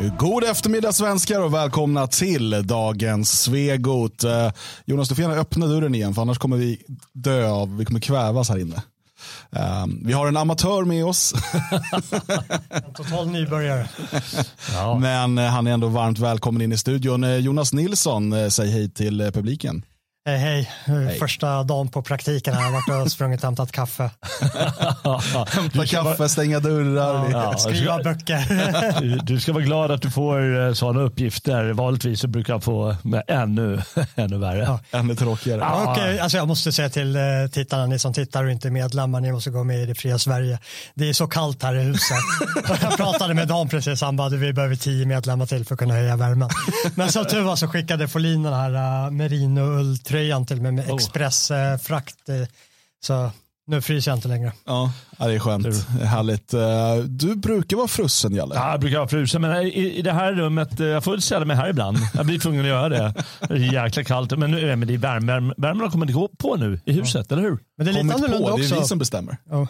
God eftermiddag svenskar och välkomna till dagens Svegot. Eh, Jonas, du får gärna öppna dörren igen för annars kommer vi dö av, vi kommer kvävas här inne. Um, vi har en amatör med oss. en total nybörjare. ja. Men uh, han är ändå varmt välkommen in i studion. Uh, Jonas Nilsson, säg hej till publiken. Hej, hej. hej. Första dagen på praktiken har jag varit och sprungit och hämtat kaffe. Hämta kaffe, stänga dörrar. Ja, skriva böcker. du ska vara glad att du får eh, sådana uppgifter. Vanligtvis så brukar jag få ännu, ännu värre. Ja. Ännu tråkigare. Ja, okay. alltså jag måste säga till eh, tittarna, ni som tittar och inte är medlemmar, ni måste gå med i det fria Sverige. Det är så kallt här i huset. jag pratade med Dan precis, han bara, vi behöver tio medlemmar till för att kunna höja värmen. Men som tur var så skickade Folin den här uh, merino ull tröjan till mig med oh. expressfrakt. Eh, så nu fryser jag inte längre. Ja, det är skönt. Det är härligt. Eh, du brukar vara frusen, Jalle. Ja, jag brukar vara frusen, men i, i det här rummet, eh, jag får ställa mig här ibland. Jag blir tvungen att göra det. Det är jäkla kallt, men, nu, men det är värme. Värmen har kommit på nu i huset, ja. eller hur? Men det är lite annorlunda också. Det är vi som bestämmer. Ja.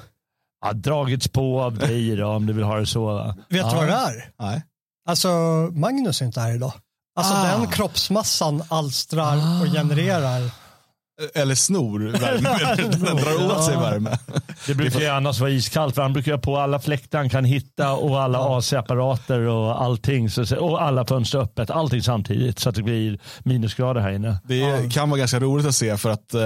Ja, dragits på av dig då, om du vill ha det så. Vet du ja. vad det är? Nej. Alltså, Magnus är inte här idag. Alltså ah. den kroppsmassan alstrar ah. och genererar eller snor värme, den drar åt sig värme. Det brukar ju annars vara iskallt för han brukar ha på alla fläktar han kan hitta och alla AC-apparater och allting. och alla fönster öppet, allting samtidigt så att det blir minusgrader här inne. Det kan vara ganska roligt att se för att eh,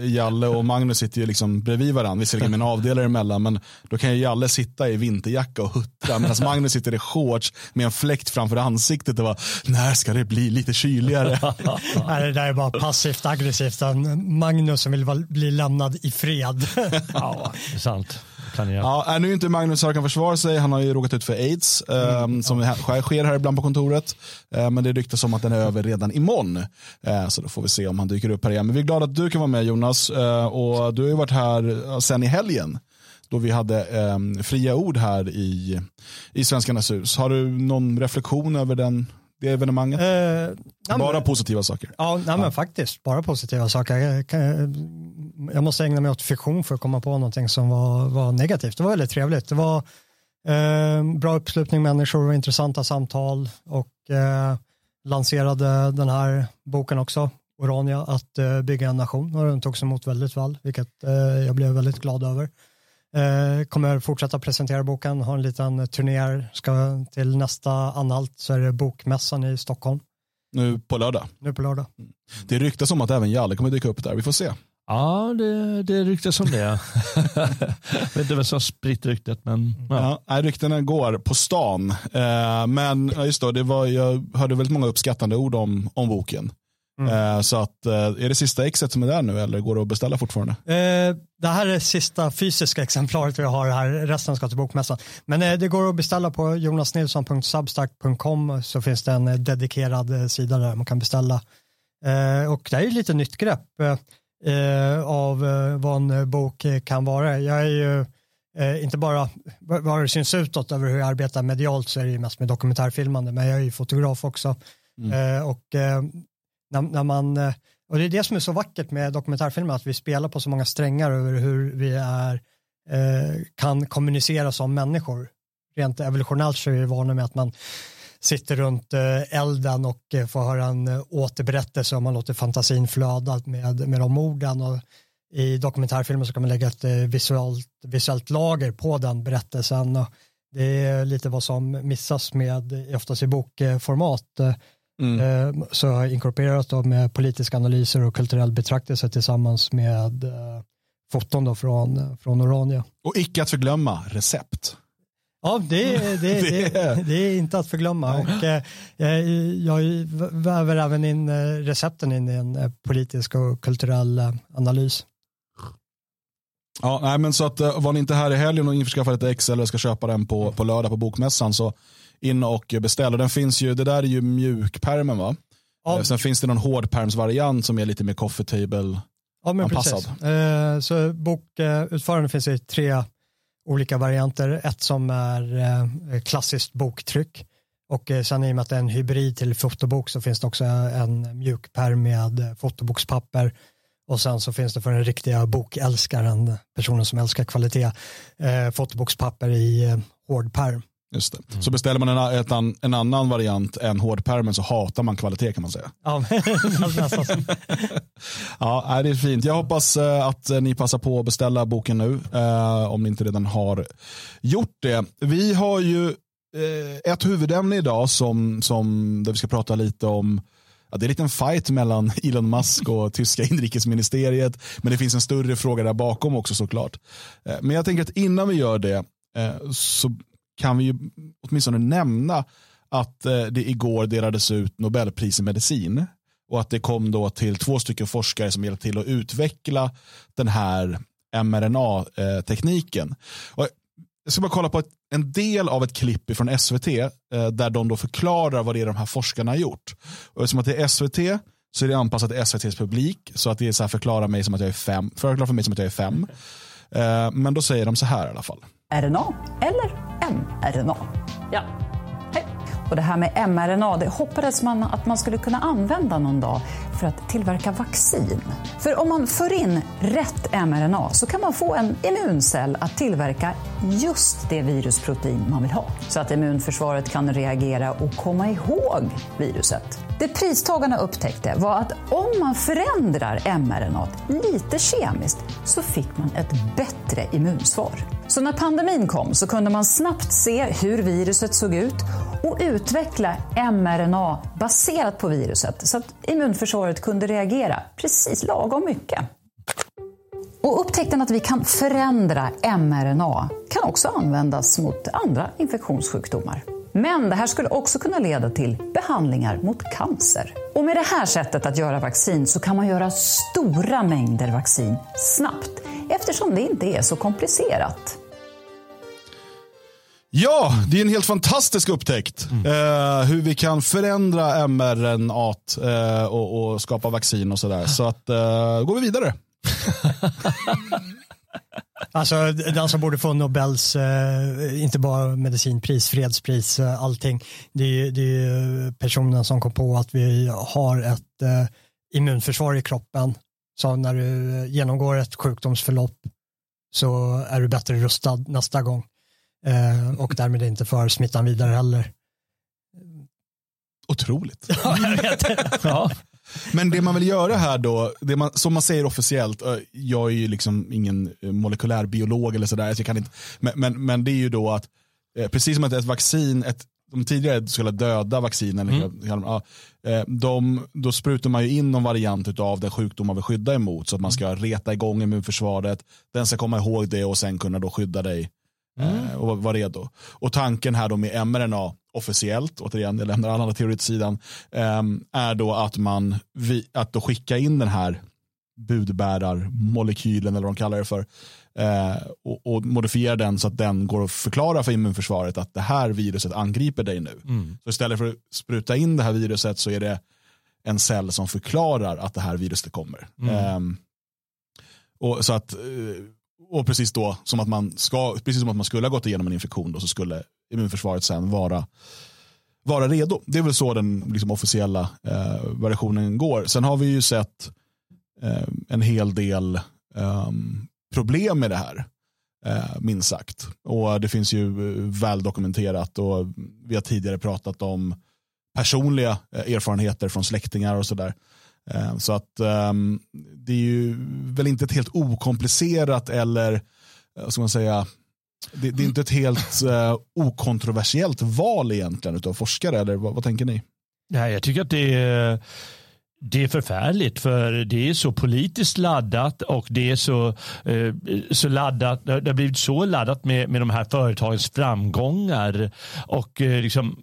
Jalle och Magnus sitter ju liksom bredvid varandra, visserligen med en avdelare emellan, men då kan ju Jalle sitta i vinterjacka och huttra medan Magnus sitter i shorts med en fläkt framför ansiktet och bara, när ska det bli lite kyligare? Nej, det där är bara passivt aggressivt. Magnus som vill bli lämnad i fred. ja, det är sant planerat. Ja, nu är inte Magnus här kan försvara sig. Han har ju råkat ut för aids mm. um, som ja. sker här ibland på kontoret. Uh, men det ryktas om att den är över redan imorgon. Uh, så då får vi se om han dyker upp här igen. Men vi är glada att du kan vara med Jonas. Uh, och du har ju varit här sen i helgen då vi hade um, fria ord här i, i Svenskarnas hus. Har du någon reflektion över den det evenemanget? Eh, bara men, positiva saker? Ja, nej, ja. men faktiskt bara positiva saker. Jag, jag, måste ägna mig åt fiktion för att komma på någonting som var, var negativt. Det var väldigt trevligt. Det var eh, bra uppslutning människor och intressanta samtal och eh, lanserade den här boken också, Orania, att eh, bygga en nation och den togs emot väldigt väl, vilket eh, jag blev väldigt glad över. Eh, kommer fortsätta presentera boken, har en liten turné, ska till nästa anhalt så är det bokmässan i Stockholm. Nu på lördag? Nu på lördag. Det ryktas om att även Jalle kommer dyka upp där, vi får se. Ja, det, det ryktas om det. jag vet inte vem som har spritt ryktet. Men, ja. Ja, ryktena går på stan. Eh, men just då, det var, jag hörde väldigt många uppskattande ord om, om boken. Mm. Eh, så att, eh, är det sista exet som är där nu eller går det att beställa fortfarande? Eh, det här är det sista fysiska exemplaret vi har här, resten ska till bokmässan. Men det går att beställa på jonasnilsson.substack.com så finns det en dedikerad sida där man kan beställa. och det är ju lite nytt grepp av vad en bok kan vara. Jag är ju inte bara vad det syns utåt över hur jag arbetar medialt så är det ju mest med dokumentärfilmande men jag är ju fotograf också. Mm. och när, när, man, eh, och det är det som är så vackert med dokumentärfilmer, att vi spelar på så många strängar över hur vi är, eh, kan kommunicera som människor. Rent evolutionellt så är vi vana med att man sitter runt eh, elden och eh, får höra en återberättelse och man låter fantasin flöda med, med de orden. Och I dokumentärfilmer så kan man lägga ett visuellt, visuellt lager på den berättelsen. Och det är lite vad som missas med, oftast i bokformat. Mm. Eh, så jag har inkorporerat då med politiska analyser och kulturell betraktelse tillsammans med eh, foton då från, från Orania. Och icke att förglömma recept. Ja, det, det, det, det, är inte att förglömma. Och, eh, jag väver även in eh, recepten in i en eh, politisk och kulturell analys. Ja, nej, men så att var ni inte här i helgen och införskaffade ett ex eller ska köpa den på, på lördag på bokmässan så in och beställ. Och den finns ju, det där är ju mjukpermen va? Ja. Eh, sen finns det någon hårdpermsvariant som är lite mer coffee table ja, men anpassad. Precis. Eh, så bokutförande finns i tre olika varianter. Ett som är eh, klassiskt boktryck och eh, sen i och med att det är en hybrid till fotobok så finns det också en mjukperm med fotobokspapper och sen så finns det för den riktiga bokälskaren, personen som älskar kvalitet, eh, fotobokspapper i eh, hårdperm. Just det. Mm. Så beställer man en, ett, en annan variant än hårdpermen så hatar man kvalitet kan man säga. Ja, ja det är fint. Jag hoppas eh, att ni passar på att beställa boken nu eh, om ni inte redan har gjort det. Vi har ju eh, ett huvudämne idag som, som, där vi ska prata lite om Ja, det är en liten fight mellan Elon Musk och tyska inrikesministeriet. Men det finns en större fråga där bakom också såklart. Men jag tänker att innan vi gör det så kan vi ju åtminstone nämna att eh, det igår delades ut Nobelpris i medicin och att det kom då till två stycken forskare som hjälpte till att utveckla den här mRNA-tekniken. jag ska bara kolla på en del av ett klipp från SVT eh, där de då förklarar vad det är de här forskarna har gjort. Och eftersom att det är SVT så är det anpassat till SVTs publik så att det är så här förklara mig som att jag är fem. Förklara för mig som att jag är fem. Eh, men då säger de så här i alla fall. RNA eller mRNA. Ja. Hej. Och det här med mRNA det hoppades man att man skulle kunna använda någon dag för att tillverka vaccin. För om man för in rätt mRNA så kan man få en immuncell att tillverka just det virusprotein man vill ha. Så att immunförsvaret kan reagera och komma ihåg viruset. Det pristagarna upptäckte var att om man förändrar mRNA lite kemiskt så fick man ett bättre immunsvar. Så när pandemin kom så kunde man snabbt se hur viruset såg ut och utveckla mRNA baserat på viruset så att immunförsvaret kunde reagera precis lagom mycket. Och upptäckten att vi kan förändra mRNA kan också användas mot andra infektionssjukdomar. Men det här skulle också kunna leda till behandlingar mot cancer. Och med det här sättet att göra vaccin så kan man göra stora mängder vaccin snabbt eftersom det inte är så komplicerat. Ja, det är en helt fantastisk upptäckt. Mm. Uh, hur vi kan förändra mRNA uh, och, och, skapa vaccin och sådär. Så att, uh, går vi vidare. Alltså den som borde få Nobels, eh, inte bara medicinpris, fredspris, eh, allting. Det är, det är personen som kom på att vi har ett eh, immunförsvar i kroppen. Så när du genomgår ett sjukdomsförlopp så är du bättre rustad nästa gång. Eh, och därmed inte för smittan vidare heller. Otroligt. ja, jag vet. ja. Men det man vill göra här då, det man, som man säger officiellt, jag är ju liksom ingen molekylär biolog eller sådär, så jag kan inte, men, men, men det är ju då att, eh, precis som att ett vaccin, ett, de tidigare så kallade döda vaccinen, mm. Eh, de, då sprutar man ju in någon variant av den sjukdom man vill skydda emot så att man ska reta igång immunförsvaret, den ska komma ihåg det och sen kunna då skydda dig mm. och vara redo. Och tanken här då med mRNA officiellt, återigen, jag lämnar alla andra teorier till sidan, ehm, är då att man att då skicka in den här budbärarmolekylen eller vad de kallar det för eh, och, och modifiera den så att den går att förklara för immunförsvaret att det här viruset angriper dig nu. Mm. Så istället för att spruta in det här viruset så är det en cell som förklarar att det här viruset kommer. Mm. Um, och så att eh, och precis då som att man ska, precis som att man skulle ha gått igenom en infektion då, så skulle immunförsvaret sen vara, vara redo. Det är väl så den liksom, officiella eh, versionen går. Sen har vi ju sett eh, en hel del eh, problem med det här. Eh, minst sagt. Och det finns ju eh, väl dokumenterat och vi har tidigare pratat om personliga eh, erfarenheter från släktingar och sådär. Eh, så att ehm, det är ju väl inte ett helt okomplicerat eller, eh, vad ska man säga, det, det är inte ett helt uh, okontroversiellt val egentligen av forskare, eller vad, vad tänker ni? Nej, jag tycker att det är det är förfärligt för det är så politiskt laddat och det är så, eh, så laddat, det har blivit så laddat med, med de här företagens framgångar och eh, liksom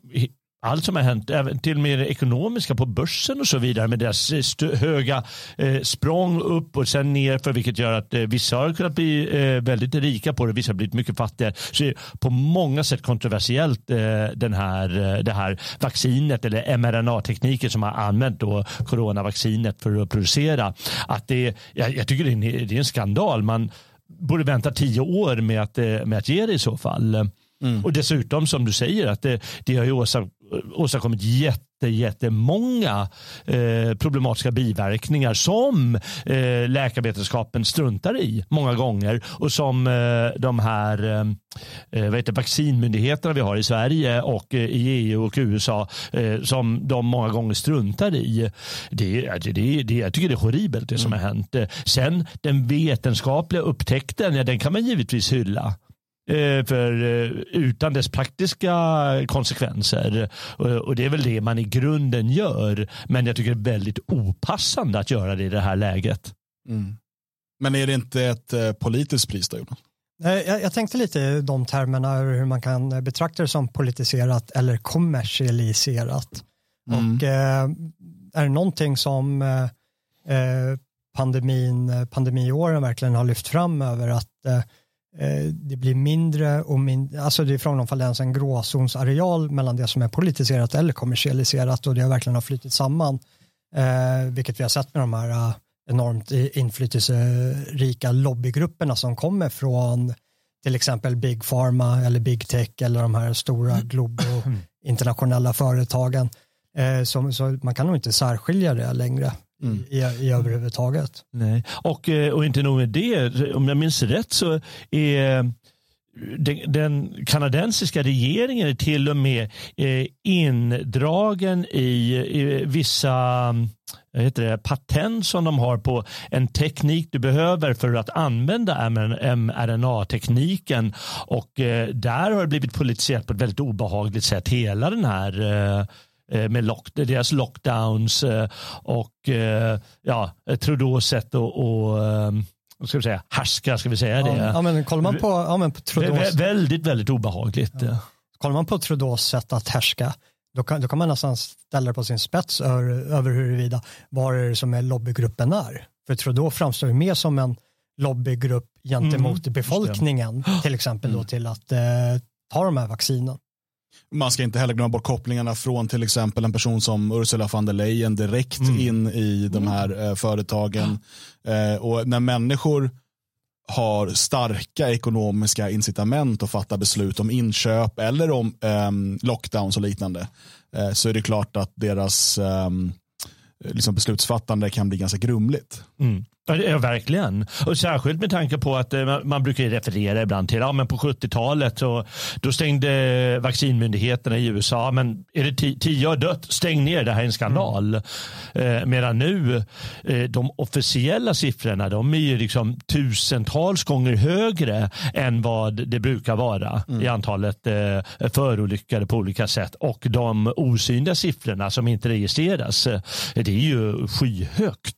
allt som har hänt, även till och med det ekonomiska på börsen och så vidare med deras eh, höga eh, språng upp och sen ner för vilket gör att eh, vissa har kunnat bli eh, väldigt rika på det, vissa har blivit mycket fattigare. Så det är på många sätt kontroversiellt eh, den här, eh, det här vaccinet eller mRNA-tekniken som har använt då coronavaccinet för att producera. Att det, jag, jag tycker det är, en, det är en skandal. Man borde vänta tio år med att, med att ge det i så fall. Mm. Och dessutom som du säger att det, det har ju åstadkommit jätte, jättemånga eh, problematiska biverkningar som eh, läkarvetenskapen struntar i många gånger och som eh, de här eh, eh vad heter, vaccinmyndigheterna vi har i Sverige och eh, i EU och USA eh, som de många gånger struntar i. Det, det, det, det, jag tycker det är horribelt det som mm. har hänt. Sen den vetenskapliga upptäckten, ja, den kan man givetvis hylla. Eh, för, eh, utan dess praktiska konsekvenser. Och det är väl det man i grunden gör. Men jag tycker det är väldigt opassande att göra det i det här läget. Mm. Men är det inte ett eh, politiskt pris då Jonas? Jag, jag tänkte lite i de termerna hur man kan betrakta det som politiserat eller kommersialiserat. Mm. Och är det någonting som pandemin, pandemiåren verkligen har lyft fram över att Eh, det blir mindre och mindre, alltså det är frågan om ens en gråzonsareal mellan det som är politiserat eller kommersialiserat och det har verkligen har flyttit samman. Eh, vilket vi har sett med de här uh, enormt inflytelserika lobbygrupperna som kommer från till exempel Big Pharma eller Big Tech eller de här stora mm. globala internationella företagen. Eh, så, så man kan nog inte särskilja det längre mm. i, i överhuvudtaget. Nej. Och, eh, och inte nog med det, om jag minns rätt så är den, den kanadensiska regeringen är till och med eh, indragen i, i vissa heter det, patent som de har på en teknik du behöver för att använda mRNA-tekniken. Och eh, där har det blivit politiserat på ett väldigt obehagligt sätt. Hela den här Eh, med lock, deras lockdowns eh, och eh, ja, Trudeaus sätt att ska vi säga, härska, ska vi säga det? Ja, men kollar man på, ja, men på Trudeaus... Väldigt, väldigt obehagligt. Ja. Kollar man på Trudeaus sätt att härska, då kan, då kan man nästan ställa det på sin spets över, över huruvida vad är det som är lobbygruppen är. För Trudeau framstår ju mer som en lobbygrupp gentemot mm, befolkningen, till exempel då mm. till att eh, ta de här vaccinen. Man ska inte heller glömma bort kopplingarna från till exempel en person som Ursula von der Leyen direkt mm. in i de här eh, företagen. Eh, och när människor har starka ekonomiska incitament att fatta beslut om inköp eller om eh, lockdowns och liknande eh, så är det klart att deras ehm, liksom beslutsfattande kan bli ganska grumligt. Mm. Ja, verkligen. Och särskilt med tanke på att eh, man brukar referera ibland till, ja men på 70-talet så då stängde vaccinmyndigheterna i USA, men är det tio har dött, stäng ner, det här är en skandal. Mm. Eh, medan nu, eh, de officiella siffrorna, de är ju liksom tusentals gånger högre än vad det brukar vara mm. i antalet eh, förolyckade på olika sätt. Och de osynliga siffrorna som inte registreras, eh, det är är ju skyhögt.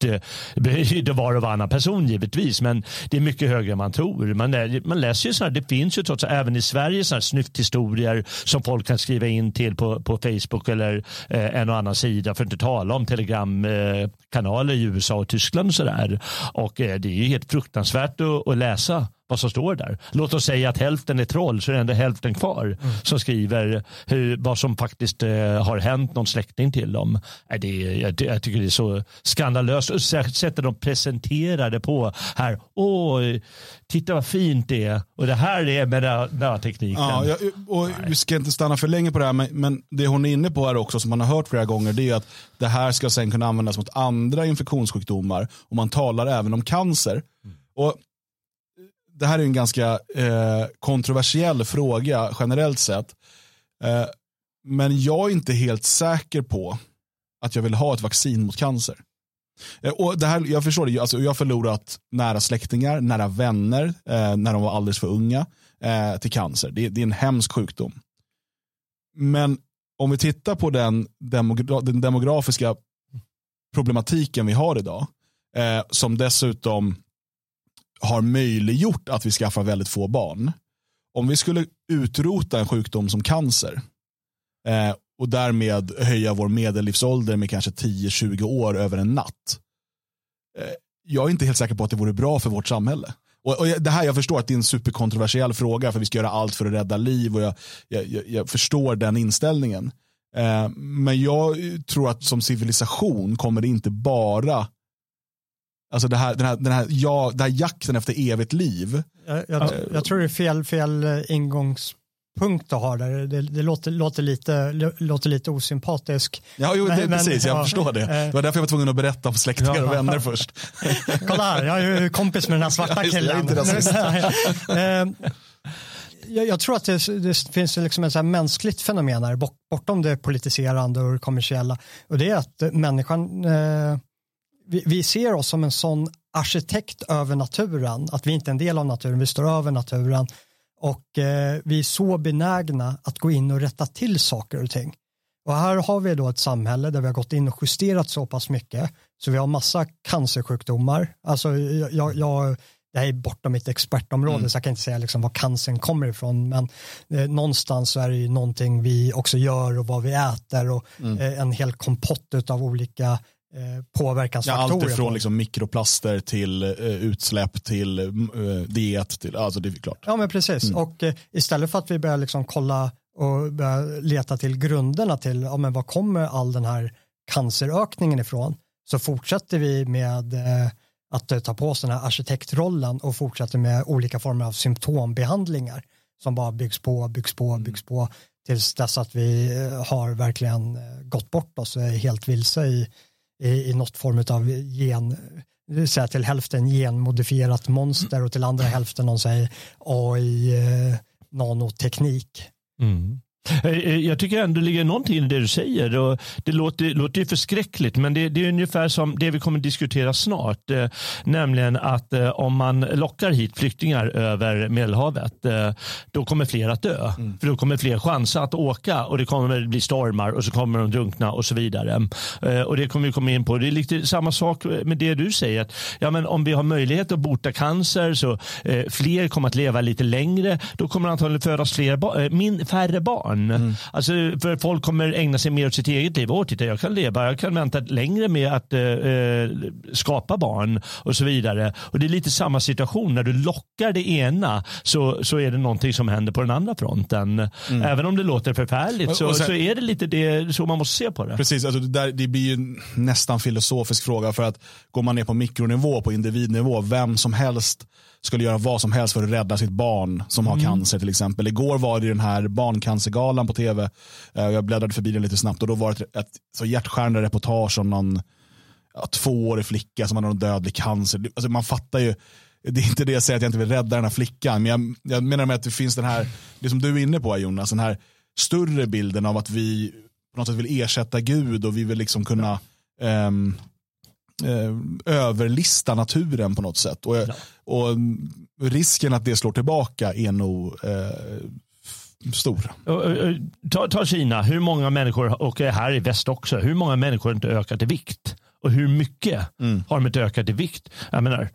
Det var och varannan person givetvis, men det är mycket högre än man tror. Man, man läser ju så här, det finns ju trots även i Sverige så här snyfthistorier som folk kan skriva in till på, på Facebook eller eh, en och annan sida för att inte tala om telegramkanaler eh, i USA och Tyskland och sådär. Och eh, det är ju helt fruktansvärt att, att läsa vad som står där. Låt oss säga att hälften är troll så är det ändå hälften kvar mm. som skriver hur, vad som faktiskt eh, har hänt någon släkting till dem. Äh, det jag, jag, tycker det är så skandalöst. Och sättet de presenterar det på här. Åh, titta vad fint det är. Och det här är med den här tekniken. Ja, jag, och vi ska inte stanna för länge på det här, men, men det hon är inne på här också som man har hört flera gånger det är att det här ska sen kunna användas mot andra infektionssjukdomar och man talar även om cancer. Mm. Och det här är en ganska eh, kontroversiell fråga generellt sett. Eh, men jag är inte helt säker på att jag vill ha ett vaccin mot cancer. Eh, och det här, jag förstår det, alltså, jag har förlorat nära släktingar, nära vänner eh, när de var alldeles för unga eh, till cancer. Det, det, är en hemsk sjukdom. Men om vi tittar på den, demogra den demografiska problematiken vi har idag, eh, som dessutom har möjliggjort att vi skaffar väldigt få barn. Om vi skulle utrota en sjukdom som cancer eh, och därmed höja vår medellivsålder med kanske 10-20 år över en natt. Eh, jag är inte helt säker på att det vore bra för vårt samhälle. Och, och det här, jag förstår att det är en superkontroversiell fråga för vi ska göra allt för att rädda liv och jag, jag, jag förstår den inställningen. Eh, men jag tror att som civilisation kommer det inte bara Alltså det här, den här, den här, ja, den här jakten efter evigt liv. Jag, jag, jag tror det är fel, fel ingångspunkt punkt du har där. Det, det låter, låter, lite, låter lite osympatisk. Ja, jo, det, men, precis. Jag ja, förstår det. Det var därför jag var tvungen att berätta om släktingar ja, och vänner först. Kolla här, jag är ju kompis med den här svarta killen. Jag, jag, jag, tror att det, det finns liksom ett så mänskligt fenomen här, bortom det politiserande och det kommersiella. Och det är att människan, eh, vi, vi, ser oss som en sån arkitekt över naturen, att vi inte är en del av naturen, vi står över naturen och eh, vi är så benägna att gå in och rätta till saker och ting. Och här har vi då ett samhälle där vi har gått in och justerat så pass mycket så vi har massa cancersjukdomar. Alltså jag, jag det här är bortom mitt expertområde mm. så jag kan inte säga liksom var cancern kommer ifrån men eh, någonstans så är det ju någonting vi också gör och vad vi äter och mm. eh, en hel kompott av olika påverkansfaktorer. Ja, allt ifrån liksom mikroplaster till eh, utsläpp till eh, diet. Till, alltså det är klart. Ja men precis mm. och eh, istället för att vi börjar liksom kolla och börja leta till grunderna till ja, men var kommer all den här cancerökningen ifrån så fortsätter vi med eh, att ta på sig den här arkitektrollen och fortsätter med olika former av symptombehandlingar som bara byggs på, byggs på, mm. byggs på tills dess att vi eh, har verkligen eh, gått bort oss och är helt vilse i, i, i något form av gen, eh, säga till hälften genmodifierat monster och till andra hälften någon säger AI eh, nanoteknik. Mm. Eh, eh, jag tycker ändå det ligger någonting i det du säger. Och det låter, låter ju förskräckligt, men det, det, är ungefär som det vi kommer diskutera snart. Eh, nämligen att eh, om man lockar hit flyktingar över Medelhavet, eh, då kommer fler att dö. Mm. För då kommer fler chansa att åka och det kommer bli stormar och så kommer de drunkna och så vidare. Och det kommer vi komma in på. Det är lite samma sak med det du säger. Att, ja, men om vi har möjlighet att bota cancer så fler kommer att leva lite längre. Då kommer antagligen födas fler, min, färre barn barn. Mm. Alltså, för folk kommer ägna sig mer åt sitt eget liv. Åh, titta, jag kan leva, jag kan vänta längre med att eh, eh, skapa barn och så vidare. Och Det är lite samma situation. När du lockar det ena så, så är det någonting som händer på den andra fronten. Mm. Även om det låter förfärligt så, sen, så är det lite det, så man måste se på det. Precis, alltså det, där, det blir ju nästan filosofisk fråga för att går man ner på mikronivå, på individnivå, vem som helst skulle göra vad som helst för att rädda sitt barn som har mm. cancer till exempel. Igår var det den här barncancergalan på tv. Eh, jag bläddrade förbi den lite snabbt och då var det ett, ett så hjärtskärande reportage om någon tvåårig flicka som hade någon dödlig cancer. Alltså man fattar ju, det är inte det jag säger att jag inte vill rädda den här flickan, men jag, jag menar med att det finns den här, det som du är inne på Jonas, den här större bilden av att vi på något sätt vill ersätta Gud och vi vill liksom kunna um, eh, överlista naturen på något sätt. Och, ja. och risken att det slår tillbaka är nog eh, stor. Ta, ta, Kina, hur många människor, och här i väst också, hur många människor har inte ökat i vikt? Och hur mycket mm. har de inte ökat i vikt? Jag menar,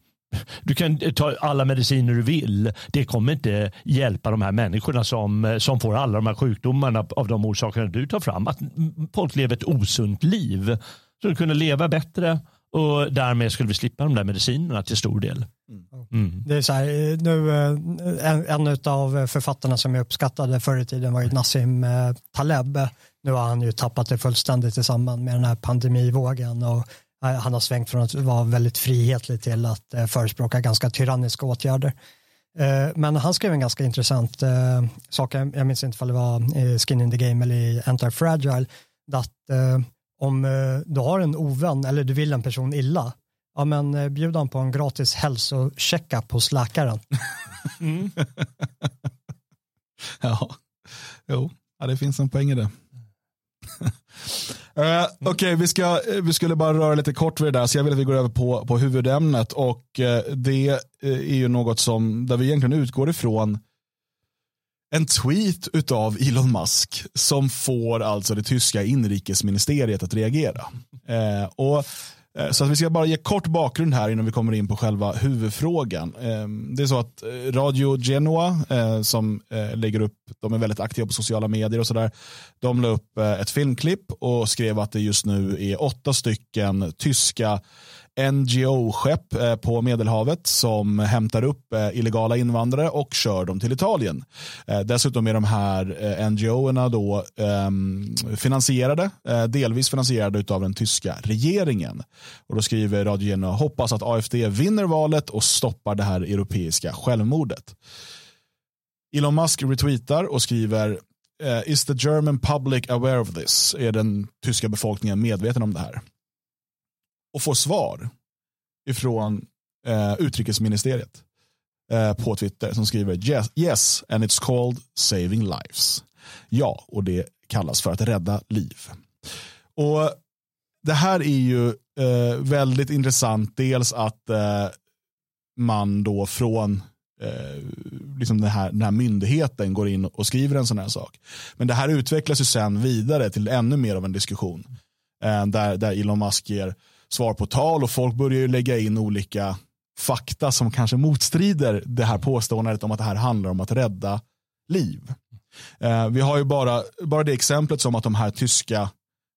du kan ta alla mediciner du vill. Det kommer inte hjälpa de här människorna som, som får alla de här sjukdomarna av de orsakerna du tar fram. Att folk lever ett osunt liv. Så de kunde leva bättre och därmed skulle vi slippa de där medicinerna till stor del. Mm. Det är så här, nu, eh, en, en av författarna som jag uppskattade förr i tiden var ju Nassim eh, Taleb. Nu har han ju tappat det fullständigt i samband med den här pandemivågen och eh, han har svängt från att vara väldigt frihetlig till att förespråka ganska tyranniska åtgärder. Men han skrev en ganska intressant sak, jag minns inte om det var Skin in the Game eller i Anti-Fragile, att om eh, du har en ovän eller du vill en person illa, ja men eh, bjud han på en gratis hälsocheckup hos läkaren. Mm. ja, jo, ja, det finns en poäng i det. Uh, Okej, okay, vi, ska, vi skulle bara röra lite kort vid det där, så jag vill att vi går över på, på huvudämnet. Och uh, det uh, är ju något som, där vi egentligen utgår ifrån en tweet utav Elon Musk som får alltså det tyska inrikesministeriet att reagera. Eh, och, eh, så att vi ska bara ge kort bakgrund här innan vi kommer in på själva huvudfrågan. Eh, det är så att eh, Radio Genoa eh, som eh, lägger upp, de är väldigt aktiva på sociala medier och sådär. De la upp eh, ett filmklipp och skrev att det just nu är åtta stycken tyska NGO-skepp eh, på Medelhavet som hämtar upp eh, illegala invandrare och kör dem till Italien. Eh, dessutom är de här NGO-erna då ehm, finansierade, delvis finansierade av den tyska regeringen. Och då skriver Radio Genoa, hoppas att AFD vinner valet och stoppar det här europeiska självmordet. Elon Musk retweetar och skriver Is the German public aware of this? Är den tyska befolkningen medveten om det här? Och får svar ifrån eh, utrikesministeriet eh, på Twitter som skriver yes, yes, and it's called saving lives. Ja, och det kallas för att rädda liv. Och Det här är ju eh, väldigt intressant. Dels att eh, man då från eh, liksom den, här, den här myndigheten går in och skriver en sån här sak. Men det här utvecklas ju sen vidare till ännu mer av en diskussion. Eh, där, där Elon Musk ger svar på tal och folk börjar ju lägga in olika fakta som kanske motstrider det här påståendet om att det här handlar om att rädda liv. Eh, vi har ju bara, bara det exemplet som att de här tyska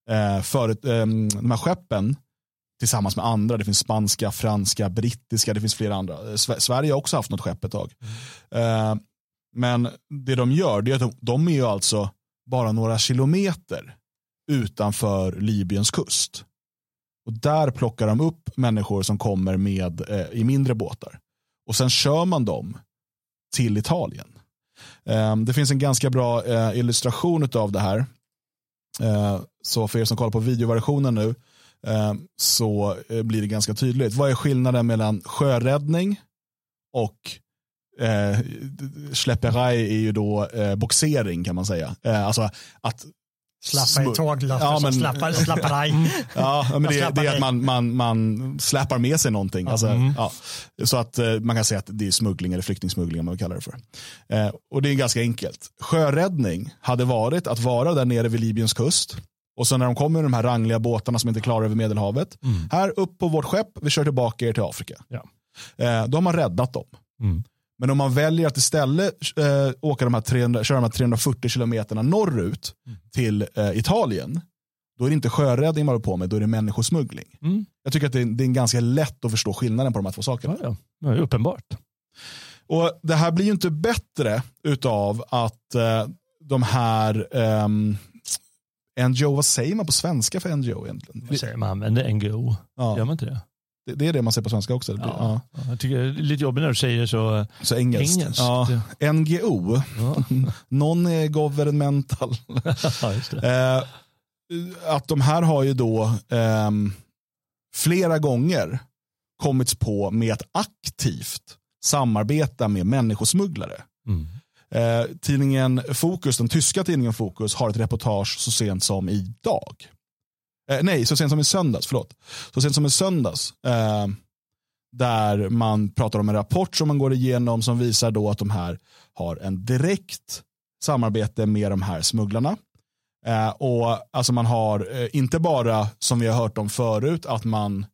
eh, för, eh, de här skeppen tillsammans med andra. Det finns spanska, franska, brittiska, det finns flera andra. Eh, Sverige har också haft något skepp ett tag. Eh, men det de gör, det är att de, de är ju alltså bara några kilometer utanför Libyens kust. Och där plockar de upp människor som kommer med eh, i mindre båtar. Och sen kör man dem till Italien. Eh, det finns en ganska bra eh, illustration av det här. Eh, så för er som kollar på videoversionen nu Eh, så eh, blir det ganska tydligt. Vad är skillnaden mellan sjöräddning och eh, släpperaj är ju då eh, boxering kan man säga. Eh, alltså att Slappa i tåg, ja, men, slappar, slapparaj. ja, men det, det, är att man, man, man släpar med sig någonting. Alltså, mm. ja. Så att eh, man kan säga att det är smuggling eller flyktingsmuggling om man kallar det för. Eh, och det är ganska enkelt. Sjöräddning hade varit att vara där nere vid Libyens kust och så när de kommer med de här rangliga båtarna som inte klarar över Medelhavet. Mm. Här upp på vårt skepp, vi kör tillbaka er till Afrika. Ja. Eh, då har man räddat dem. Mm. Men om man väljer att istället eh, åka de här 300, köra de här 340 kilometerna norrut mm. till eh, Italien, då är det inte sjöräddning man håller på med, då är det människosmuggling. Mm. Jag tycker att det är, det är ganska lätt att förstå skillnaden på de här två sakerna. Ja, ja. ja uppenbart. Och Det här blir ju inte bättre utav att eh, de här um, NGO, vad säger man på svenska för NGO egentligen? Vad säger man? använder NGO. Ja. Gör man inte det? Det? det? är det man säger på svenska också. Ja. ja. Jag tycker det är lite jobbigt när du säger så, så engelskt. engelskt. Ja. NGO, ja. non-governmental. eh, att de här har ju då eh, flera gånger kommits på med att aktivt samarbeta med människosmugglare. Mm. Eh, tidningen Fokus, den tyska tidningen Fokus, har ett reportage så sent som idag. Eh, nej, så sent som i söndags, förlåt. Så sent som i söndags. Eh, där man pratar om en rapport som man går igenom som visar då att de här har en direkt samarbete med de här smugglarna. Eh, och alltså man har eh, inte bara, som vi har hört om förut, att man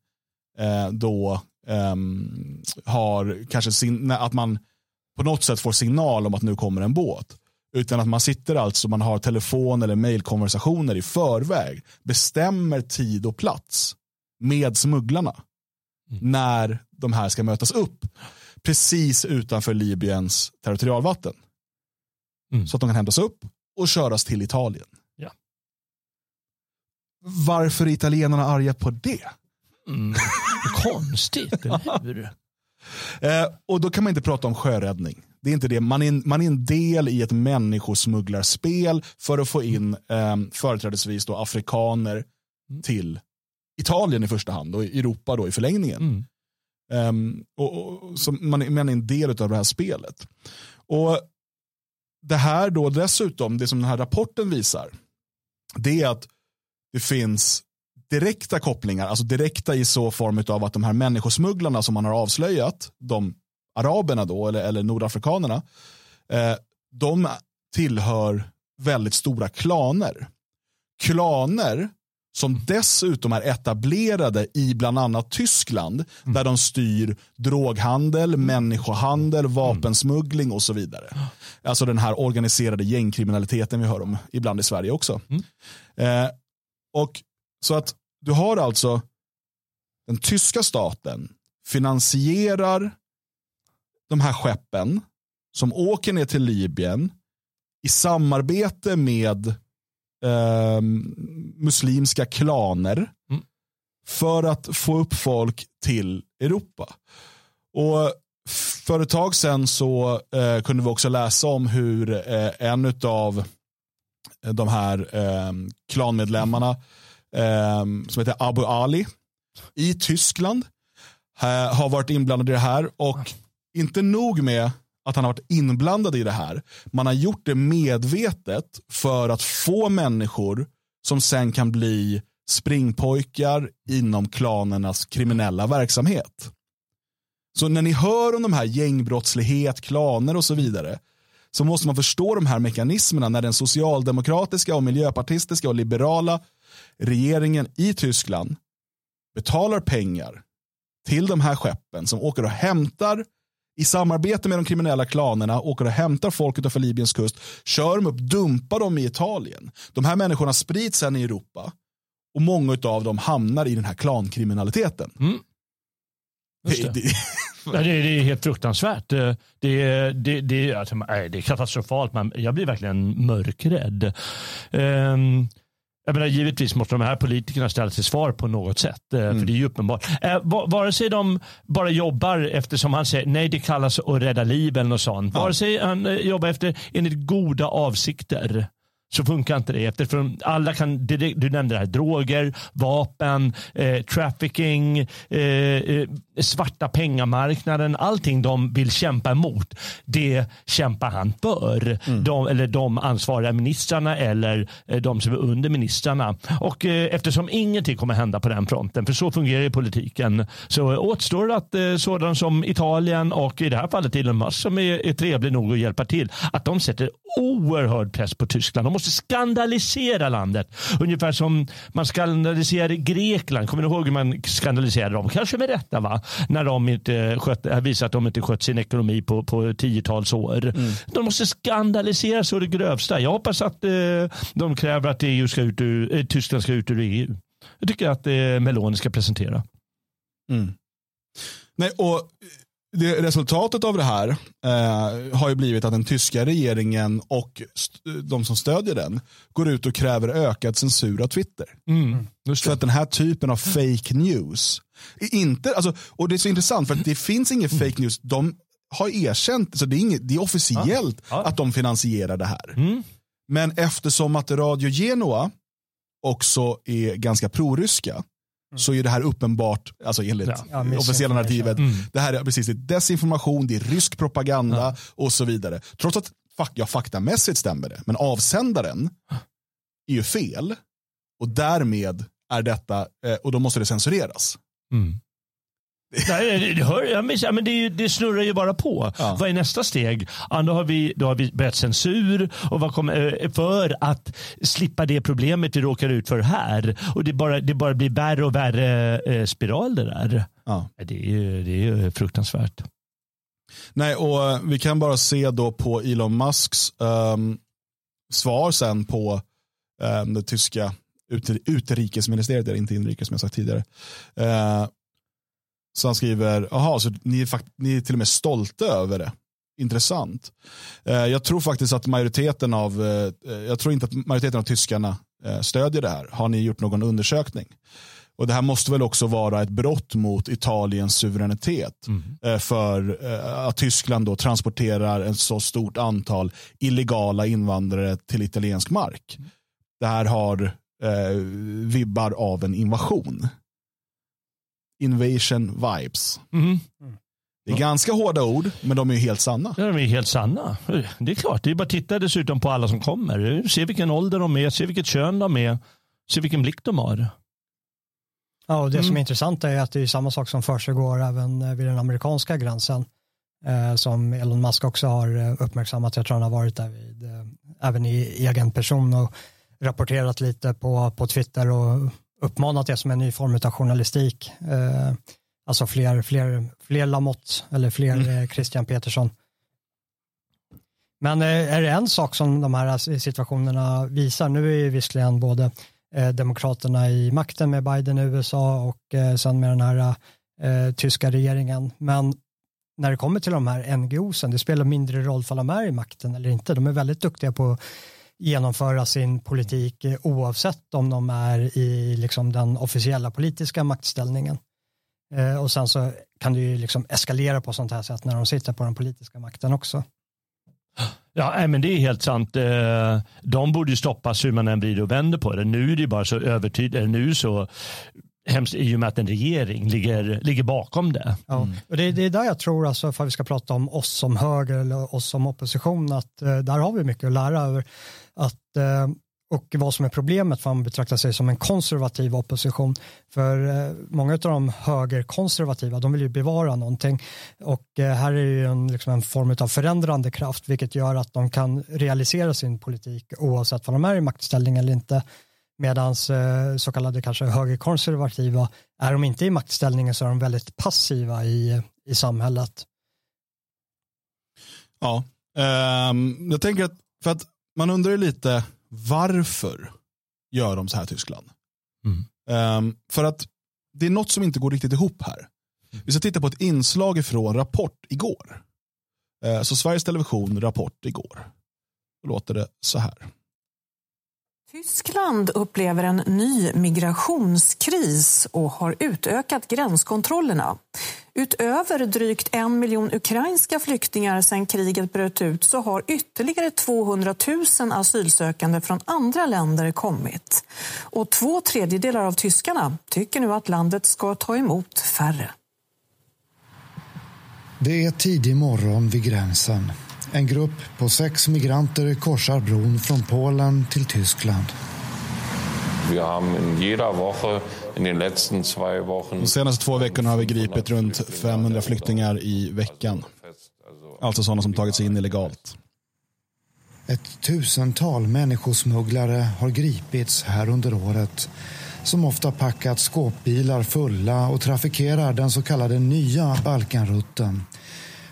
eh, då ehm, har kanske sin, att man på något sätt får signal om att nu kommer en båt. Utan att man sitter alltså, man har telefon eller mejlkonversationer i förväg. Bestämmer tid och plats med smugglarna. Mm. När de här ska mötas upp. Precis utanför Libyens territorialvatten. Mm. Så att de kan hämtas upp och köras till Italien. Ja. Varför är italienarna arga på det? Mm. Konstigt, eller hur? Eh, och då kan man inte prata om sjöräddning. Det är inte det. Man är, man är en del i ett människosmugglarspel för att få in eh, företrädesvis då afrikaner mm. till Italien i första hand och Europa då i förlängningen. Mm. Um, och, och, så man, man är en del av det här spelet. Och Det här då dessutom, det som den här rapporten visar, det är att det finns direkta kopplingar, alltså direkta i så form av att de här människosmugglarna som man har avslöjat, de araberna då, eller, eller nordafrikanerna, eh, de tillhör väldigt stora klaner. Klaner som dessutom är etablerade i bland annat Tyskland mm. där de styr droghandel, mm. människohandel, vapensmuggling och så vidare. Alltså den här organiserade gängkriminaliteten vi hör om ibland i Sverige också. Mm. Eh, och Så att du har alltså den tyska staten finansierar de här skeppen som åker ner till Libyen i samarbete med eh, muslimska klaner mm. för att få upp folk till Europa. Och för ett tag sedan så eh, kunde vi också läsa om hur eh, en av de här eh, klanmedlemmarna eh, som heter Abu Ali i Tyskland eh, har varit inblandad i det här och inte nog med att han har varit inblandad i det här. Man har gjort det medvetet för att få människor som sen kan bli springpojkar inom klanernas kriminella verksamhet. Så när ni hör om de här gängbrottslighet, klaner och så vidare så måste man förstå de här mekanismerna när den socialdemokratiska och miljöpartistiska och liberala regeringen i Tyskland betalar pengar till de här skeppen som åker och hämtar i samarbete med de kriminella klanerna åker och hämtar folk utanför Libyens kust, kör dem upp, dumpar dem i Italien. De här människorna sprids sen i Europa och många av dem hamnar i den här klankriminaliteten. Mm. Det. Det, det, det, är helt fruktansvärt. Det, det, det, alltså, det är katastrofalt. Men jag blir verkligen mörkrädd. Um, jag menar, givetvis måste de här politikerna ställa till svar på något sätt. Mm. För det är ju uppenbart. Eh, vare sig de bara jobbar eftersom han säger nej det kallas att rädda liv eller något sånt. Vare sig han eh, jobbar efter enligt goda avsikter så funkar inte det. Eftersom alla kan, du nämnde det här, droger, vapen, eh, trafficking, eh, eh, svarta pengamarknaden, allting de vill kämpa emot, det kämpar han för. Mm. De, eller de ansvariga ministrarna eller eh, de som är under ministrarna. Och eh, eftersom ingenting kommer hända på den fronten, för så fungerar ju politiken, så återstår att eh, sådana som Italien och i det här fallet Elon Musk som är, är trevlig nog att hjälpa till, att de sätter oerhörd press på Tyskland. De måste skandalisera landet. Ungefär som man skandaliserade Grekland. Kommer ni ihåg hur man skandaliserade dem? Kanske med rätta va? När de inte skött, visat att de inte skött sin ekonomi på, på tiotals år. Mm. De måste skandalisera så det grövsta. Jag hoppas att eh, de kräver att EU ska ut ur, eh, Tyskland ska ut ur EU. Jag tycker att eh, Meloni ska presentera. Mm. Nej, och det, resultatet av det här eh, har ju blivit att den tyska regeringen och de som stödjer den går ut och kräver ökad censur av Twitter. Mm, för att den här typen av fake news, inte, alltså, och det är så intressant för att det finns ingen fake news, de har erkänt, så det är, inget, det är officiellt ja, ja. att de finansierar det här. Mm. Men eftersom att Radio Genoa också är ganska proryska Mm. så är det här uppenbart, alltså enligt ja, officiella narrativet, mm. det här är precis det är desinformation, det är rysk propaganda ja. och så vidare. Trots att ja, faktamässigt stämmer det, men avsändaren är ju fel och därmed är detta, eh, och då måste det censureras. Mm. Nej, det, hör, jag minns, men det, det, snurrar ju bara på. Ja. Vad är nästa steg? Ja, då, har vi, då har vi börjat censur och vad kommer, eh, för att slippa det problemet vi råkar ut för här. Och det bara, det bara blir värre och värre eh, spiral det där. Ja. Det, är, det är fruktansvärt. Nej, och eh, vi kan bara se då på Elon Musks um, svar sen på um, det tyska utrikesministeriet, inte inrikes som jag sagt tidigare. Uh, så han skriver, jaha, så ni är, ni är till och med stolta över det. Intressant. Eh, jag tror faktiskt att majoriteten av, eh, jag tror inte att majoriteten av tyskarna eh, stödjer det här. Har ni gjort någon undersökning? Och Det här måste väl också vara ett brott mot Italiens suveränitet. Mm. För att Tyskland då transporterar en så stort antal illegala invandrare till italiensk mark. Mm. Det här har vibbar av en invasion invasion vibes. Mm. Det är ganska hårda ord, men de är helt sanna. Ja, de är helt sanna. Det är klart, det är bara att titta dessutom på alla som kommer. Se vilken ålder de är, se vilket kön de är, se vilken blick de har. Ja, och det mm. som är intressant är att det är samma sak som försiggår även eh, vid den amerikanska gränsen. Eh, som Elon Musk också har eh, uppmärksammat. Jag tror han har varit där vid, eh, även i egen person och rapporterat lite på, på Twitter och uppmanat det som en ny form av journalistik. Eh, alltså fler, fler, fler Lamotte eller fler mm. Eh, Christian Petersson. Men eh, är det en sak som de här situationerna visar, nu är ju visserligen både eh, demokraterna i makten med Biden i USA och eh, sen med den här eh, tyska regeringen, men när det kommer till de här NGOsen, det spelar mindre roll för de är i makten eller inte, de är väldigt duktiga på genomföra sin politik eh, oavsett om de är i liksom den officiella politiska maktställningen. Eh, och sen så kan det ju liksom eskalera på sånt här sätt när de sitter på den politiska makten också. Ja, men det är helt sant. Eh, de borde ju stoppas hur man än vrider och vänder på det. Nu är det bara så övertydligt, nu så hemskt i och med att en regering ligger, ligger bakom det. Ja, mm. och det, det, är där jag tror, alltså, för att vi ska prata om oss som höger eller oss som opposition, att där har vi mycket att lära över. Att, eh, och vad som är problemet för att man betraktar sig som en konservativ opposition. För eh, många av de högerkonservativa, de vill ju bevara någonting. Och eh, här är ju en, liksom en form av förändrande kraft, vilket gör att de kan realisera sin politik oavsett om de är i maktställning eller inte. Medan så kallade kanske högerkonservativa, är de inte i maktställningen så är de väldigt passiva i, i samhället. Ja, um, jag tänker att, för att man undrar lite varför gör de så här Tyskland? Mm. Um, för att det är något som inte går riktigt ihop här. Vi ska titta på ett inslag från Rapport igår. Uh, så Sveriges Television Rapport igår. Då låter det så här. Tyskland upplever en ny migrationskris och har utökat gränskontrollerna. Utöver drygt en miljon ukrainska flyktingar sedan kriget bröt ut så har ytterligare 200 000 asylsökande från andra länder kommit. Och två tredjedelar av tyskarna tycker nu att landet ska ta emot färre. Det är tidig morgon vid gränsen. En grupp på sex migranter korsar bron från Polen till Tyskland. Vi har De senaste två veckorna har vi gripit runt 500 flyktingar i veckan. Alltså sådana som tagit sig in illegalt. Ett tusental människosmugglare har gripits här under året som ofta packat skåpbilar fulla och trafikerar den så kallade nya Balkanrutten.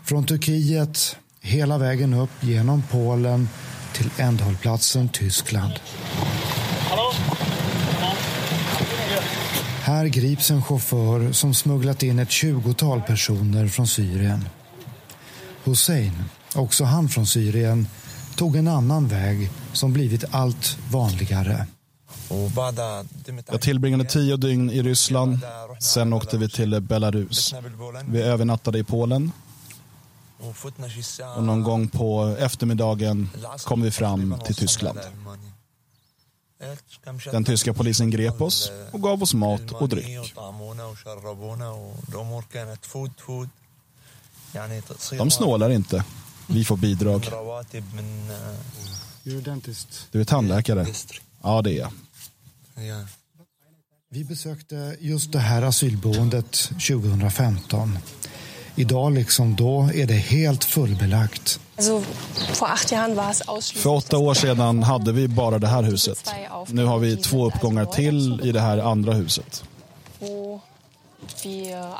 Från Turkiet hela vägen upp genom Polen till ändhållplatsen Tyskland. Här grips en chaufför som smugglat in ett tjugotal personer från Syrien. Hussein, också han från Syrien, tog en annan väg som blivit allt vanligare. Jag tillbringade tio dygn i Ryssland. Sen åkte vi till Belarus. Vi övernattade i Polen och någon gång på eftermiddagen kom vi fram till Tyskland. Den tyska polisen grep oss och gav oss mat och dryck. De snålar inte. Vi får bidrag. Du är tandläkare? Ja, det är jag. Vi besökte just det här asylboendet 2015. Idag liksom då är det helt fullbelagt. För åtta år sedan hade vi bara det här huset. Nu har vi två uppgångar till i det här andra huset.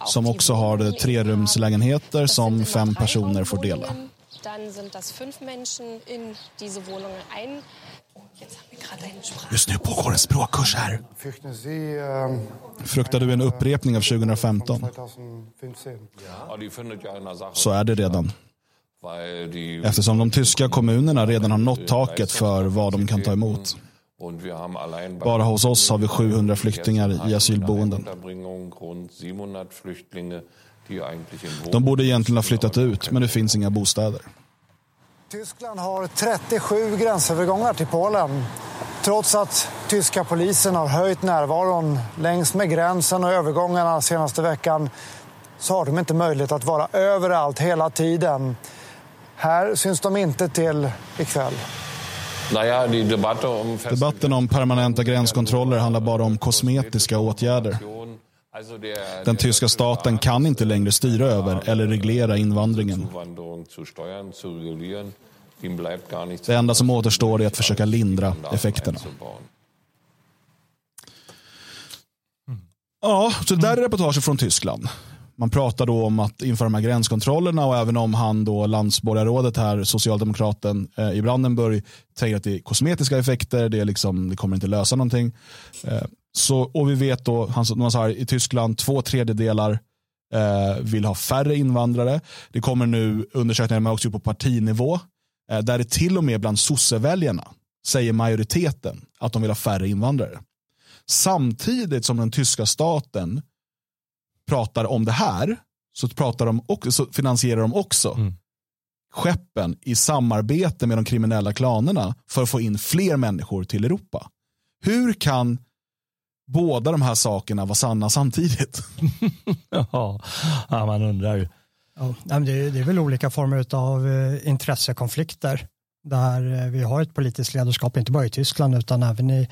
Som också har trerumslägenheter som fem personer får dela. Just nu pågår en språkkurs här. Fruktar du en upprepning av 2015? Så är det redan. Eftersom de tyska kommunerna redan har nått taket för vad de kan ta emot. Bara hos oss har vi 700 flyktingar i asylboenden. De borde egentligen ha flyttat ut, men det finns inga bostäder. Tyskland har 37 gränsövergångar till Polen. Trots att tyska polisen har höjt närvaron längs med gränsen och övergångarna senaste veckan så har de inte möjlighet att vara överallt hela tiden. Här syns de inte till ikväll. Debatten om permanenta gränskontroller handlar bara om kosmetiska åtgärder. Den tyska staten kan inte längre styra över eller reglera invandringen. Det enda som återstår är att försöka lindra effekterna. Ja, så det där är reportaget från Tyskland. Man pratar då om att införa de här gränskontrollerna och även om han då landsborgarrådet här, socialdemokraten eh, i Brandenburg, säger att det är kosmetiska effekter, det, är liksom, det kommer inte lösa någonting. Eh, så, och vi vet då, han, man sa här, i Tyskland, två tredjedelar eh, vill ha färre invandrare. Det kommer nu undersökningar man också på partinivå, eh, där det till och med bland sosseväljarna säger majoriteten att de vill ha färre invandrare. Samtidigt som den tyska staten pratar om det här så, pratar de också, så finansierar de också mm. skeppen i samarbete med de kriminella klanerna för att få in fler människor till Europa. Hur kan båda de här sakerna vara sanna samtidigt? ja, man undrar. Ja, det, är, väl olika former av eh, intressekonflikter där eh, vi har ett politiskt ledarskap, inte bara i Tyskland utan även i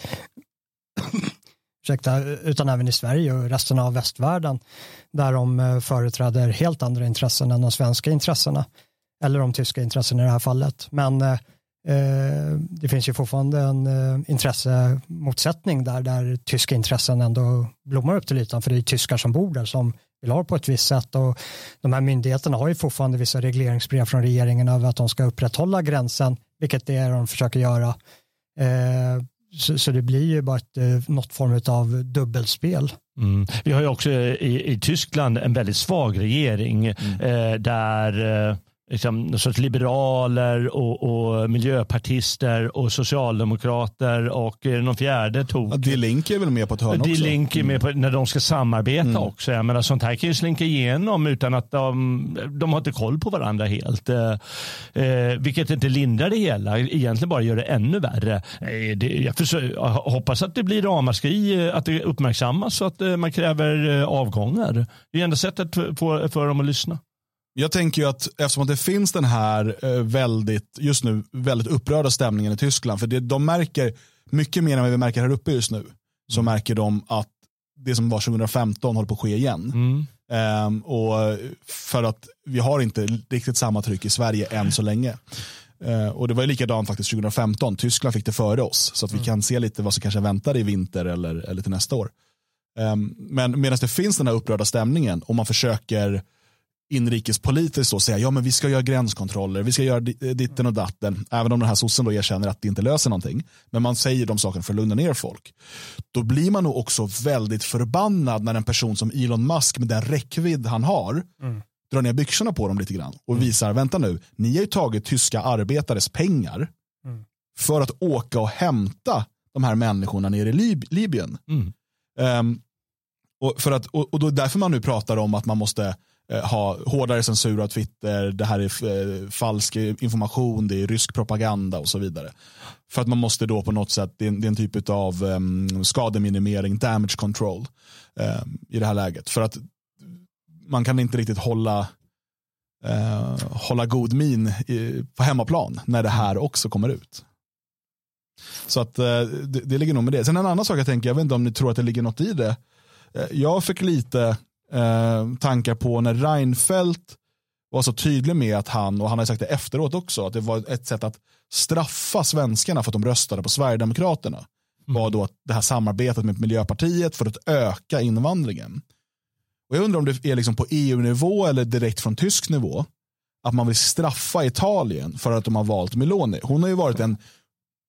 ursäkta, utan även i Sverige och resten av västvärlden där de eh, företräder helt andra intressen än de svenska intressena eller de tyska intressena i det här fallet. Men eh, det finns ju fortfarande en eh, intressemotsättning där, där tyska intressen ändå blommar upp till ytan för det är tyskar som bor där som vill ha på ett visst sätt och de här myndigheterna har ju fortfarande vissa regleringsbrev från regeringen över att de ska upprätthålla gränsen, vilket det är de försöker göra. Eh, så, det blir ju bara ett, eh, något form av dubbelspel. Mm. Vi har ju också i, i Tyskland en väldigt svag regering mm. eh, där eh, liksom, någon sorts liberaler och, och, miljöpartister och socialdemokrater och eh, någon fjärde tog. Ja, Die Link är väl med på ett hörn också? Die Link är med på, när de ska samarbeta mm. också. Jag menar, sånt här kan ju slinka igenom utan att de, de har inte koll på varandra helt. Eh, eh vilket inte lindrar det hela, egentligen bara gör det ännu värre. Eh, det, jag, försöker, jag hoppas att det blir ramaskri, att det uppmärksammas så att man kräver avgångar. Det är enda sättet för, för dem att lyssna. Jag tänker ju att eftersom att det finns den här eh, väldigt, just nu, väldigt upprörda stämningen i Tyskland. För det, de märker mycket mer än vad vi märker här uppe just nu. Så mm. märker de att det som var 2015 håller på att ske igen. Mm. Um, och för att vi har inte riktigt samma tryck i Sverige än så länge. Uh, och det var ju likadant faktiskt 2015. Tyskland fick det före oss. Så att vi mm. kan se lite vad som kanske väntar i vinter eller, eller till nästa år. Um, men medan det finns den här upprörda stämningen och man försöker inrikespolitiskt så säga ja men vi ska göra gränskontroller, vi ska göra ditten och datten, även om den här sossen då erkänner att det inte löser någonting. Men man säger de sakerna för att lugna ner folk. Då blir man nog också väldigt förbannad när en person som Elon Musk med den räckvidd han har mm. drar ner byxorna på dem lite grann och mm. visar, vänta nu, ni har ju tagit tyska arbetares pengar mm. för att åka och hämta de här människorna nere i Lib Libyen. Um, och, för att, och, och då därför man nu pratar om att man måste Eh, Eh, ha hårdare censur av Twitter, det här är eh, falsk information, det är rysk propaganda och så vidare. För att man måste då på något sätt, det är en, det är en typ av um, skademinimering, damage control um, i det här läget. För att man kan inte riktigt hålla, uh, hålla god min i, på hemmaplan när det här också kommer ut. Så att uh, det, det ligger nog med det. Sen en annan sak jag tänker, jag vet inte om ni tror att det ligger något i det. Uh, jag fick lite eh, tankar på när Reinfeldt var så tydlig med att han, och han har sagt det efteråt också, att det var ett sätt att straffa svenskarna för att de röstade på Sverigedemokraterna. Mm. Var då det här samarbetet med Miljöpartiet för att öka invandringen. Och jag undrar om det är liksom på EU-nivå eller direkt från tysk nivå. Att man vill straffa Italien för att de har valt Meloni. Hon har ju varit en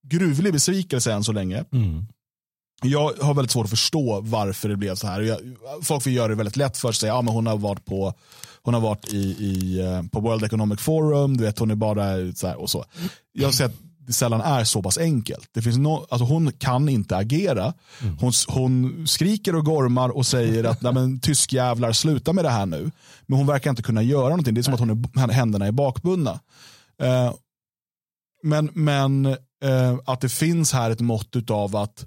gruvlig besvikelse än så länge. Mm jag har väldigt svårt att förstå varför det blev så här. Jag, folk vill göra det väldigt lätt för sig. Ja, men hon har varit på hon har varit i, i, eh, på World Economic Forum, du vet, hon är bara så här och så. Jag ser att det sällan är så pass enkelt. Det finns no, alltså hon kan inte agera. Hon, hon skriker och gormar och säger att Nej, men, tysk jävlar sluta med det här nu. Men hon verkar inte kunna göra någonting. Det är som att hon är, händerna är bakbundna. Uh, men men uh, att det finns här ett mått av att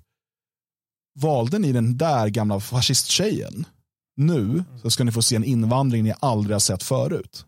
valde ni den där gamla fascisttjejen, nu så ska ni få se en invandring ni aldrig har sett förut.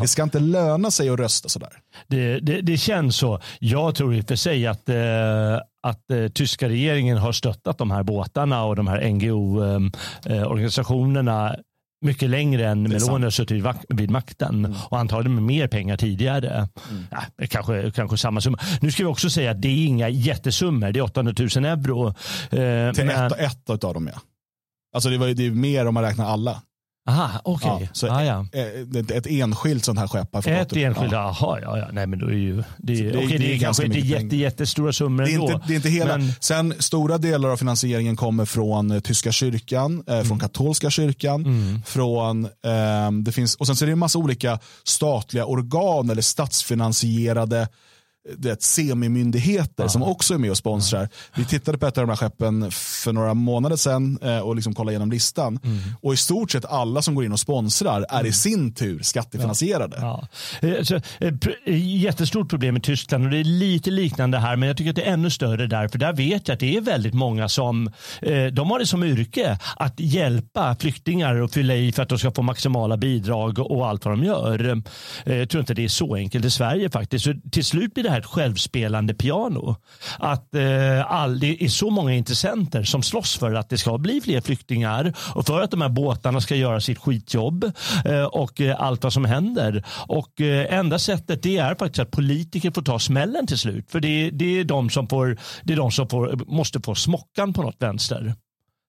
Det ska inte löna sig att rösta sådär. Det, det, det känns så. Jag tror i och för sig att, eh, att eh, tyska regeringen har stöttat de här båtarna och de här NGO-organisationerna eh, eh mycket längre än Meloni har suttit vid makten mm. och antagligen med mer pengar tidigare. Mm. Ja, kanske, kanske samma summa. Nu ska vi också säga att det är inga jättesummor. Det är 800 000 euro. Eh, Till men... ett, ett av dem ja. Alltså det, var, det är mer om man räknar alla. Aha, okej. Okay. Ja, ah, ja. ett, ett enskilt sånt här skepp har Ett enskilt, ja. jaha, ja, ja. Nej men då är ju, det, är, det, okay, det, det är kanske inte jätte, jättestora summor det är ändå. Inte, det är inte hela. Men... Sen stora delar av finansieringen kommer från eh, tyska kyrkan, eh, mm. från katolska kyrkan, mm. från, eh, det finns, och sen så är det en massa olika statliga organ eller statsfinansierade det, semimyndigheter ja. som också är med och sponsrar. Vi tittade på ett av de här skeppen för några månader sedan eh, och liksom kollade igenom listan. Mm. Och i stort sett alla som går in och sponsrar är i sin tur skattefinansierade. Ja. Ja. Så, jättestort problem i Tyskland och det är lite liknande här men jag tycker att det är ännu större där för där vet jag att det är väldigt många som de har det som yrke att hjälpa flyktingar och fylla i för att de ska få maximala bidrag och allt vad de gör. Jag tror inte det är så enkelt i Sverige faktiskt. Så till slut blir det här ett självspelande piano. Att eh, all, det är så många intressenter som slåss för att det ska bli fler flyktingar och för att de här båtarna ska göra sitt skitjobb eh, och eh, allt vad som händer. Och eh, enda sättet det är faktiskt att politiker får ta smällen till slut. För det, det är de som, får, det är de som får, måste få smockan på något vänster.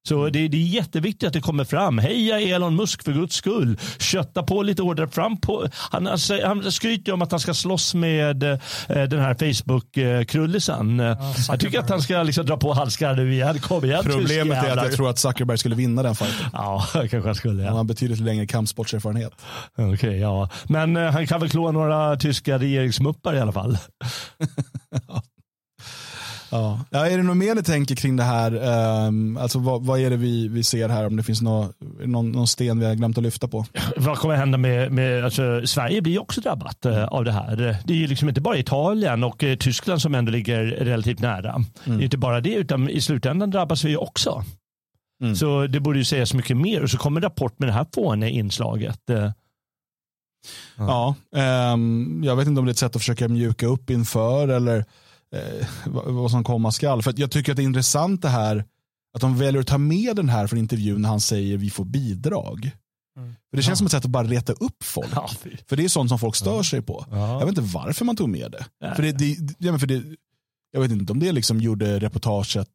Så det, det, är jätteviktigt att det kommer fram. Heja Elon Musk för guds skull. Kötta på lite hårdare fram på. Han, alltså, han skryter om att han ska slåss med eh, den här Facebook-krullisen. Ja, jag tycker att han ska liksom dra på nu igen. Kom igen Problemet är att jag tror att Zuckerberg skulle vinna den fighten. Ja, kanske han skulle. Ja. Han har betydligt längre kampsportserfarenhet. Okej, okay, ja. Men eh, han kan väl klå några tyska regeringsmuppar i alla fall. Ja. Ja, är det något mer ni tänker kring det här? Um, alltså vad, vad, är det vi, vi ser här? Om det finns någon, någon, någon sten vi har glömt att lyfta på? Vad kommer hända med, med alltså, Sverige blir också drabbat uh, av det här. Det är ju liksom inte bara Italien och uh, Tyskland som ändå ligger relativt nära. Mm. Det är inte bara det, utan i slutändan drabbas vi också. Mm. Så det borde ju sägas mycket mer och så kommer rapport med det här fåniga inslaget. Uh, ja, um, jag vet inte om det är ett sätt att försöka mjuka upp inför eller eh, vad som komma skall. För jag tycker att det är intressant det här att de väljer att ta med den här från intervjun när han säger vi får bidrag. Mm. För Det känns ja. som ett sätt att bara reta upp folk. Ja, för det är sånt som folk stör ja. sig på. Jag vet inte varför man tog med det. För det, det, ja, för det jag vet inte om det liksom gjorde reportaget,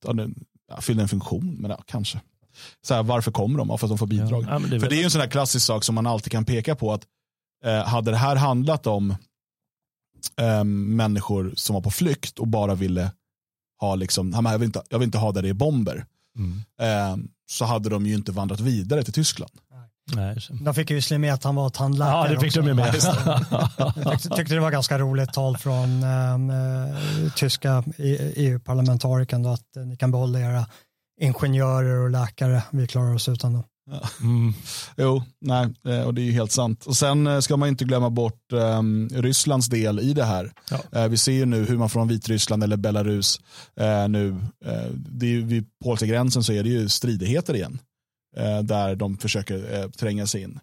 ja, fyllde en funktion, men ja, kanske. Så här, varför kommer de? För att de får bidrag. Det för det är en sån här klassisk sak som man alltid kan peka på. att eh, Hade det här handlat om eh, människor som var på flykt och bara ville ha liksom, jag vill inte, jag vill inte ha där det är bomber. Mm. Eh, så hade de ju inte vandrat vidare till Tyskland. Nej. De fick ju med att han var tandläkare. Ja, det fick också. de ju med. jag tyckte, tyckte det var ganska roligt tal från eh, tyska EU-parlamentarikern att eh, ni kan behålla era ingenjörer och läkare. Vi klarar oss utan dem. Mm. Jo, nej, eh, och det är ju helt sant. Och Sen eh, ska man inte glömma bort um, Rysslands del i det här. Ja. Uh, vi ser ju nu hur man från Vitryssland eller Belarus uh, nu, uh, det är vid polska gränsen så är det ju stridigheter igen. där de försöker tränga sig in.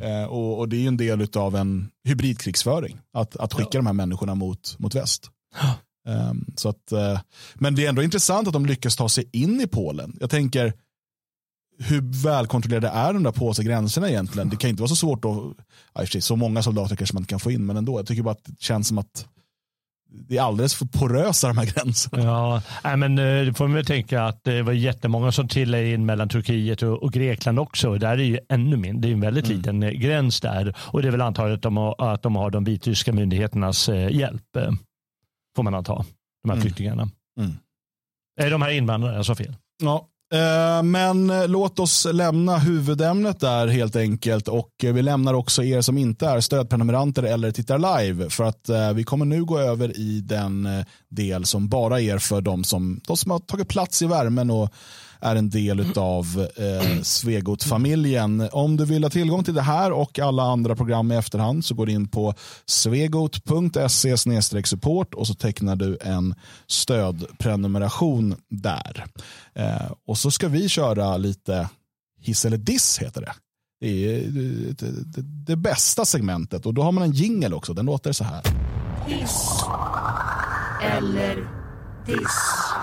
Mm. Och, och, det är ju en del av en hybridkrigsföring. Att, att skicka ja. de här människorna mot, mot väst. Um, så att, men det är ändå intressant att de lyckas ta sig in i Polen. Jag tänker, hur välkontrollerade är de där påse gränserna egentligen? Det kan inte vara så svårt att, ja, så många soldater kanske man inte kan få in, men ändå. Jag tycker bara att det känns som att det är alldeles för porösa de här gränserna. Ja, nej, men eh, det får man väl tänka att det var jättemånga som trillade in mellan Turkiet och, Grekland också. Där är ju ännu mindre, det är en väldigt mm. liten eh, gräns där. Och det är väl antagligen att de har, att de, har de vitryska myndigheternas eh, hjälp, får man anta, de här mm. flyktingarna. Mm. Är de här invandrarna, jag sa fel. Ja, Eh, men eh, låt oss lämna huvudämnet där helt enkelt och eh, vi lämnar också er som inte är stödprenumeranter eller tittar live för att vi kommer nu gå över i den del som bara är för de som, de som har tagit plats i värmen och är en del av eh, Svegot-familjen. Om du vill ha tillgång till det här och alla andra program i efterhand så går du in på svegot.se support och så tecknar du en stödprenumeration där. Eh, och så ska vi köra lite hiss eller diss heter det. Det är det, det, det bästa segmentet och då har man en jingel också. Den låter så här. Hiss eller diss.